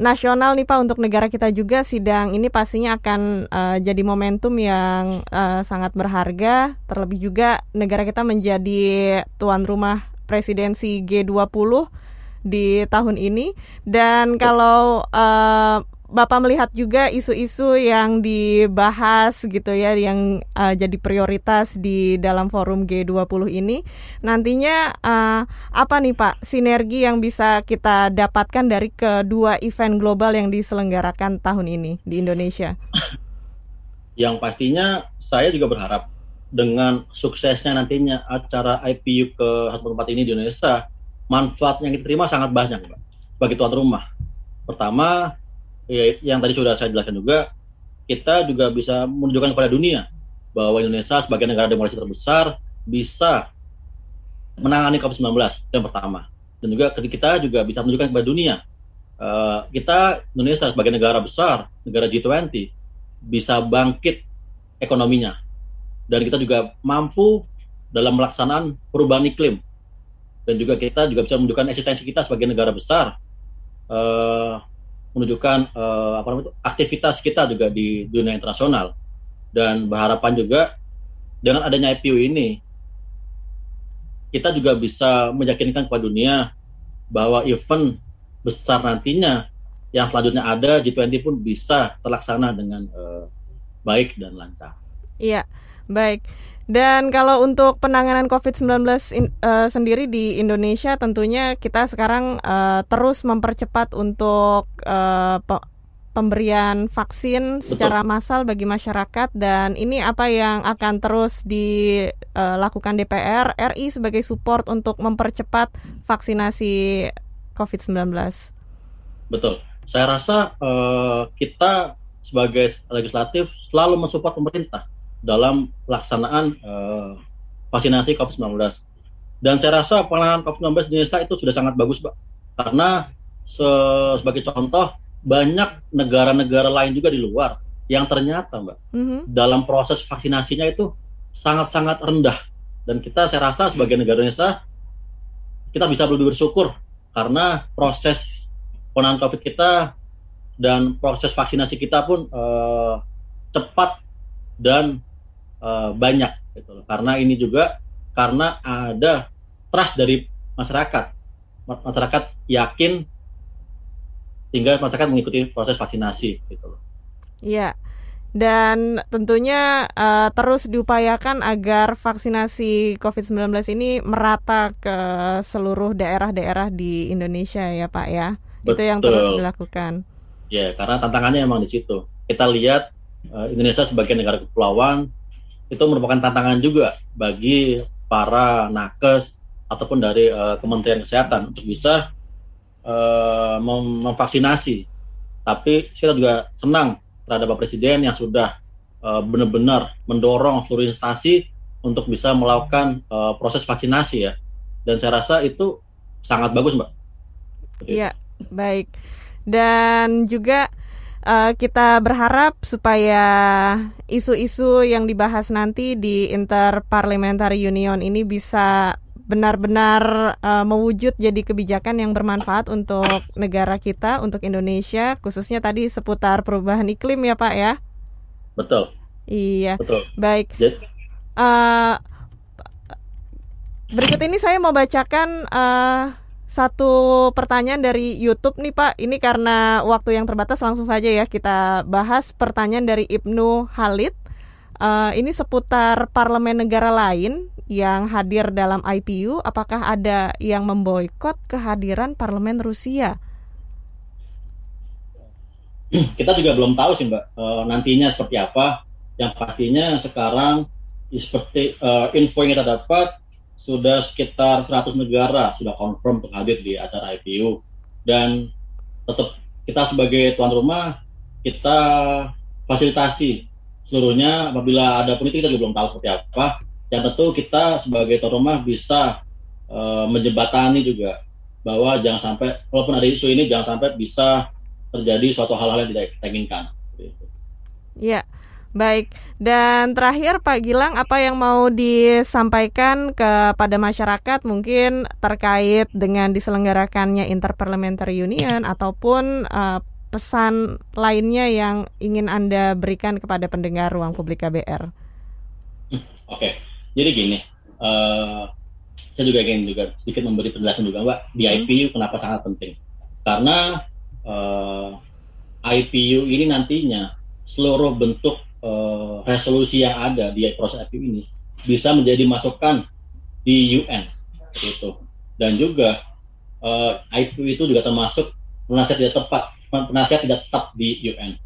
nasional nih Pak untuk negara kita juga sidang ini pastinya akan uh, jadi momentum yang uh, sangat berharga. Terlebih juga negara kita menjadi tuan rumah presidensi G20 di tahun ini dan kalau uh, Bapak melihat juga isu-isu yang dibahas gitu ya yang uh, jadi prioritas di dalam forum G20 ini nantinya uh, apa nih Pak sinergi yang bisa kita dapatkan dari kedua event global yang diselenggarakan tahun ini di Indonesia? Yang pastinya saya juga berharap dengan suksesnya nantinya acara IPU ke 144 ini di Indonesia manfaat yang kita terima sangat banyak Pak bagi tuan rumah. Pertama ya, yang tadi sudah saya jelaskan juga, kita juga bisa menunjukkan kepada dunia bahwa Indonesia sebagai negara demokrasi terbesar bisa menangani COVID-19 yang pertama. Dan juga kita juga bisa menunjukkan kepada dunia uh, kita Indonesia sebagai negara besar, negara G20 bisa bangkit ekonominya. Dan kita juga mampu dalam melaksanaan perubahan iklim. Dan juga kita juga bisa menunjukkan eksistensi kita sebagai negara besar uh, menunjukkan uh, apa namanya aktivitas kita juga di dunia internasional dan berharapan juga dengan adanya IPO ini kita juga bisa meyakinkan kepada dunia bahwa event besar nantinya yang selanjutnya ada G20 pun bisa terlaksana dengan uh, baik dan lancar. Iya, baik. Dan kalau untuk penanganan COVID-19 uh, sendiri di Indonesia tentunya kita sekarang uh, terus mempercepat untuk uh, pe pemberian vaksin Betul. secara massal bagi masyarakat dan ini apa yang akan terus dilakukan DPR RI sebagai support untuk mempercepat vaksinasi COVID-19. Betul. Saya rasa uh, kita sebagai legislatif selalu mensupport pemerintah dalam pelaksanaan uh, vaksinasi COVID-19. Dan saya rasa penanganan COVID-19 di Indonesia itu sudah sangat bagus, Pak. Karena se sebagai contoh, banyak negara-negara lain juga di luar yang ternyata, Mbak, mm -hmm. dalam proses vaksinasinya itu sangat-sangat rendah. Dan kita, saya rasa sebagai negara Indonesia, kita bisa lebih bersyukur karena proses penanganan COVID kita dan proses vaksinasi kita pun uh, cepat dan uh, banyak gitu loh. Karena ini juga karena ada trust dari masyarakat. Masyarakat yakin sehingga masyarakat mengikuti proses vaksinasi gitu loh. Iya. Dan tentunya uh, terus diupayakan agar vaksinasi COVID-19 ini merata ke seluruh daerah-daerah di Indonesia ya Pak ya. Betul. Itu yang terus dilakukan. Ya, karena tantangannya emang di situ. Kita lihat uh, Indonesia sebagai negara kepulauan itu merupakan tantangan juga bagi para nakes ataupun dari uh, Kementerian Kesehatan untuk bisa uh, mem memvaksinasi. Tapi kita juga senang terhadap Bapak Presiden yang sudah uh, benar-benar mendorong seluruh instansi untuk bisa melakukan uh, proses vaksinasi ya. Dan saya rasa itu sangat bagus, Mbak. Iya, baik. Dan juga uh, kita berharap supaya isu-isu yang dibahas nanti di Interparliamentary Union ini bisa benar-benar uh, mewujud jadi kebijakan yang bermanfaat untuk negara kita, untuk Indonesia, khususnya tadi seputar perubahan iklim ya Pak ya. Betul. Iya. Betul. Baik. Uh, berikut ini saya mau bacakan uh, satu pertanyaan dari YouTube nih Pak. Ini karena waktu yang terbatas langsung saja ya kita bahas pertanyaan dari Ibnu Halid. Uh, ini seputar parlemen negara lain yang hadir dalam IPU. Apakah ada yang memboikot kehadiran parlemen Rusia? [clears throat] Kita juga belum tahu sih Mbak uh, nantinya seperti apa. Yang pastinya sekarang seperti uh, info yang kita dapat sudah sekitar 100 negara sudah confirm untuk hadir di acara IPU dan tetap kita sebagai tuan rumah kita fasilitasi seluruhnya. Apabila ada politik kita juga belum tahu seperti apa. Yang tentu kita sebagai tuan rumah bisa uh, menjembatani juga bahwa jangan sampai walaupun ada isu ini jangan sampai bisa terjadi suatu hal-hal yang tidak kita inginkan. Ya, baik. Dan terakhir Pak Gilang, apa yang mau disampaikan kepada masyarakat mungkin terkait dengan diselenggarakannya Interparliamentary Union ataupun uh, pesan lainnya yang ingin Anda berikan kepada pendengar ruang publik KBR? Hmm, Oke, okay. jadi gini, uh, saya juga ingin juga sedikit memberi penjelasan juga Mbak di hmm. IPU kenapa sangat penting. Karena uh, eh, IPU ini nantinya seluruh bentuk uh, resolusi yang ada di proses IPU ini bisa menjadi masukan di UN gitu. Dan juga uh, IPU itu juga termasuk penasihat tidak tepat, penasihat tidak tetap di UN.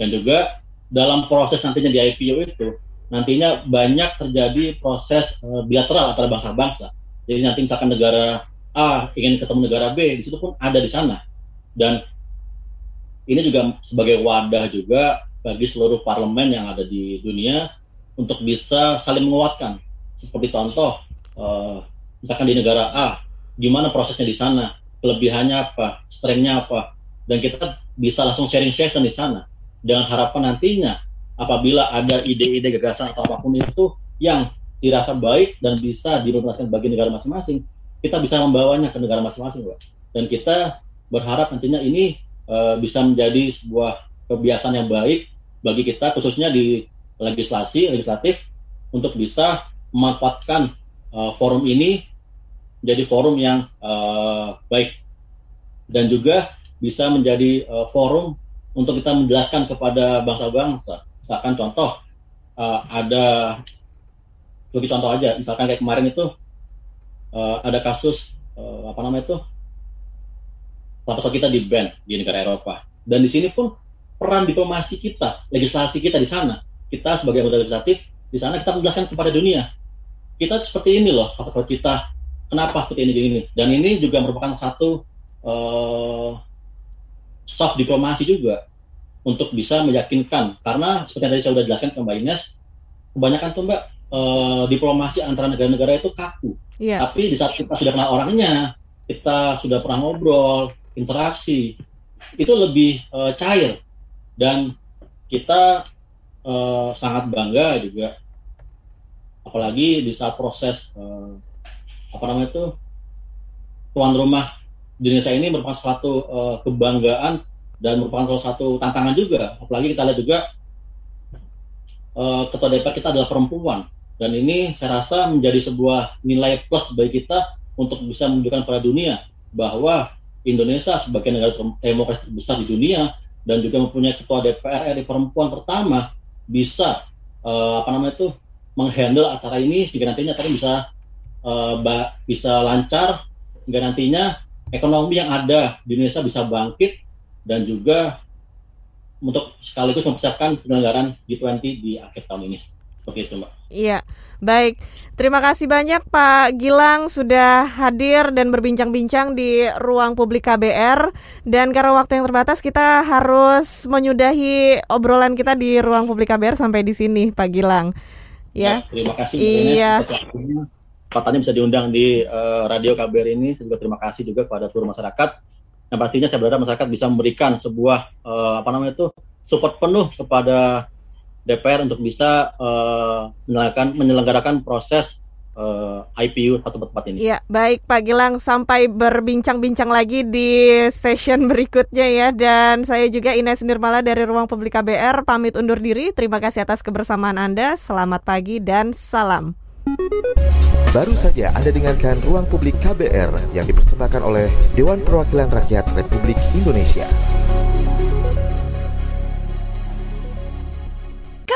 Dan juga dalam proses nantinya di IPU itu nantinya banyak terjadi proses uh, bilateral antara bangsa-bangsa. Jadi nanti misalkan negara A ingin ketemu negara B, di situ pun ada di sana. Dan ini juga sebagai wadah juga bagi seluruh parlemen yang ada di dunia untuk bisa saling menguatkan. Seperti contoh, uh, misalkan di negara A, gimana prosesnya di sana, kelebihannya apa, strengthnya apa, dan kita bisa langsung sharing session di sana. Dengan harapan nantinya, apabila ada ide-ide gagasan atau apa pun itu yang dirasa baik dan bisa diimplementasikan bagi negara masing-masing, kita bisa membawanya ke negara masing-masing, Dan kita berharap nantinya ini uh, bisa menjadi sebuah kebiasaan yang baik bagi kita khususnya di legislasi legislatif untuk bisa memanfaatkan uh, forum ini menjadi forum yang uh, baik. Dan juga bisa menjadi uh, forum untuk kita menjelaskan kepada bangsa-bangsa misalkan contoh uh, ada bagi contoh aja misalkan kayak kemarin itu uh, ada kasus uh, apa namanya itu? Lapas kita di ban di negara Eropa. Dan di sini pun peran diplomasi kita, legislasi kita di sana. Kita sebagai anggota legislatif di sana kita menjelaskan kepada dunia. Kita seperti ini loh, apa kita kenapa seperti ini gini. Dan ini juga merupakan satu uh, soft diplomasi juga untuk bisa meyakinkan karena seperti yang tadi saya sudah jelaskan ke Mbak Ines, kebanyakan tuh Mbak uh, diplomasi antara negara-negara itu kaku. Yeah. Tapi di saat kita sudah kenal orangnya, kita sudah pernah ngobrol, interaksi, itu lebih uh, cair dan kita uh, sangat bangga juga. Apalagi di saat proses uh, apa namanya itu tuan rumah di Indonesia ini merupakan suatu uh, kebanggaan dan merupakan salah satu tantangan juga. Apalagi kita lihat juga uh, ketua DPR kita adalah perempuan. Dan ini saya rasa menjadi sebuah nilai plus bagi kita untuk bisa menunjukkan pada dunia bahwa Indonesia sebagai negara demokrasi terbesar di dunia dan juga mempunyai ketua DPR RI perempuan pertama bisa uh, apa namanya itu menghandle acara ini sehingga nantinya acara bisa uh, bisa lancar hingga nantinya ekonomi yang ada di Indonesia bisa bangkit dan juga untuk sekaligus mempersiapkan penyelenggaraan G20 di akhir tahun ini. Begitu, Mbak. Iya, baik. Terima kasih banyak Pak Gilang sudah hadir dan berbincang-bincang di ruang publik KBR. Dan karena waktu yang terbatas, kita harus menyudahi obrolan kita di ruang publik KBR sampai di sini, Pak Gilang. Ya, ya terima kasih. Iya. Katanya bisa diundang di uh, radio KBR ini. Juga terima kasih juga kepada seluruh masyarakat. Yang pastinya saya berharap masyarakat bisa memberikan sebuah uh, apa namanya itu support penuh kepada DPR untuk bisa uh, menyelenggarakan, menyelenggarakan proses uh, eh, IPU satu tempat ini. Iya, baik Pak Gilang sampai berbincang-bincang lagi di session berikutnya ya dan saya juga Ines Nirmala dari Ruang Publik KBR pamit undur diri. Terima kasih atas kebersamaan Anda. Selamat pagi dan salam. Baru saja Anda dengarkan Ruang Publik KBR yang dipersembahkan oleh Dewan Perwakilan Rakyat Republik Indonesia.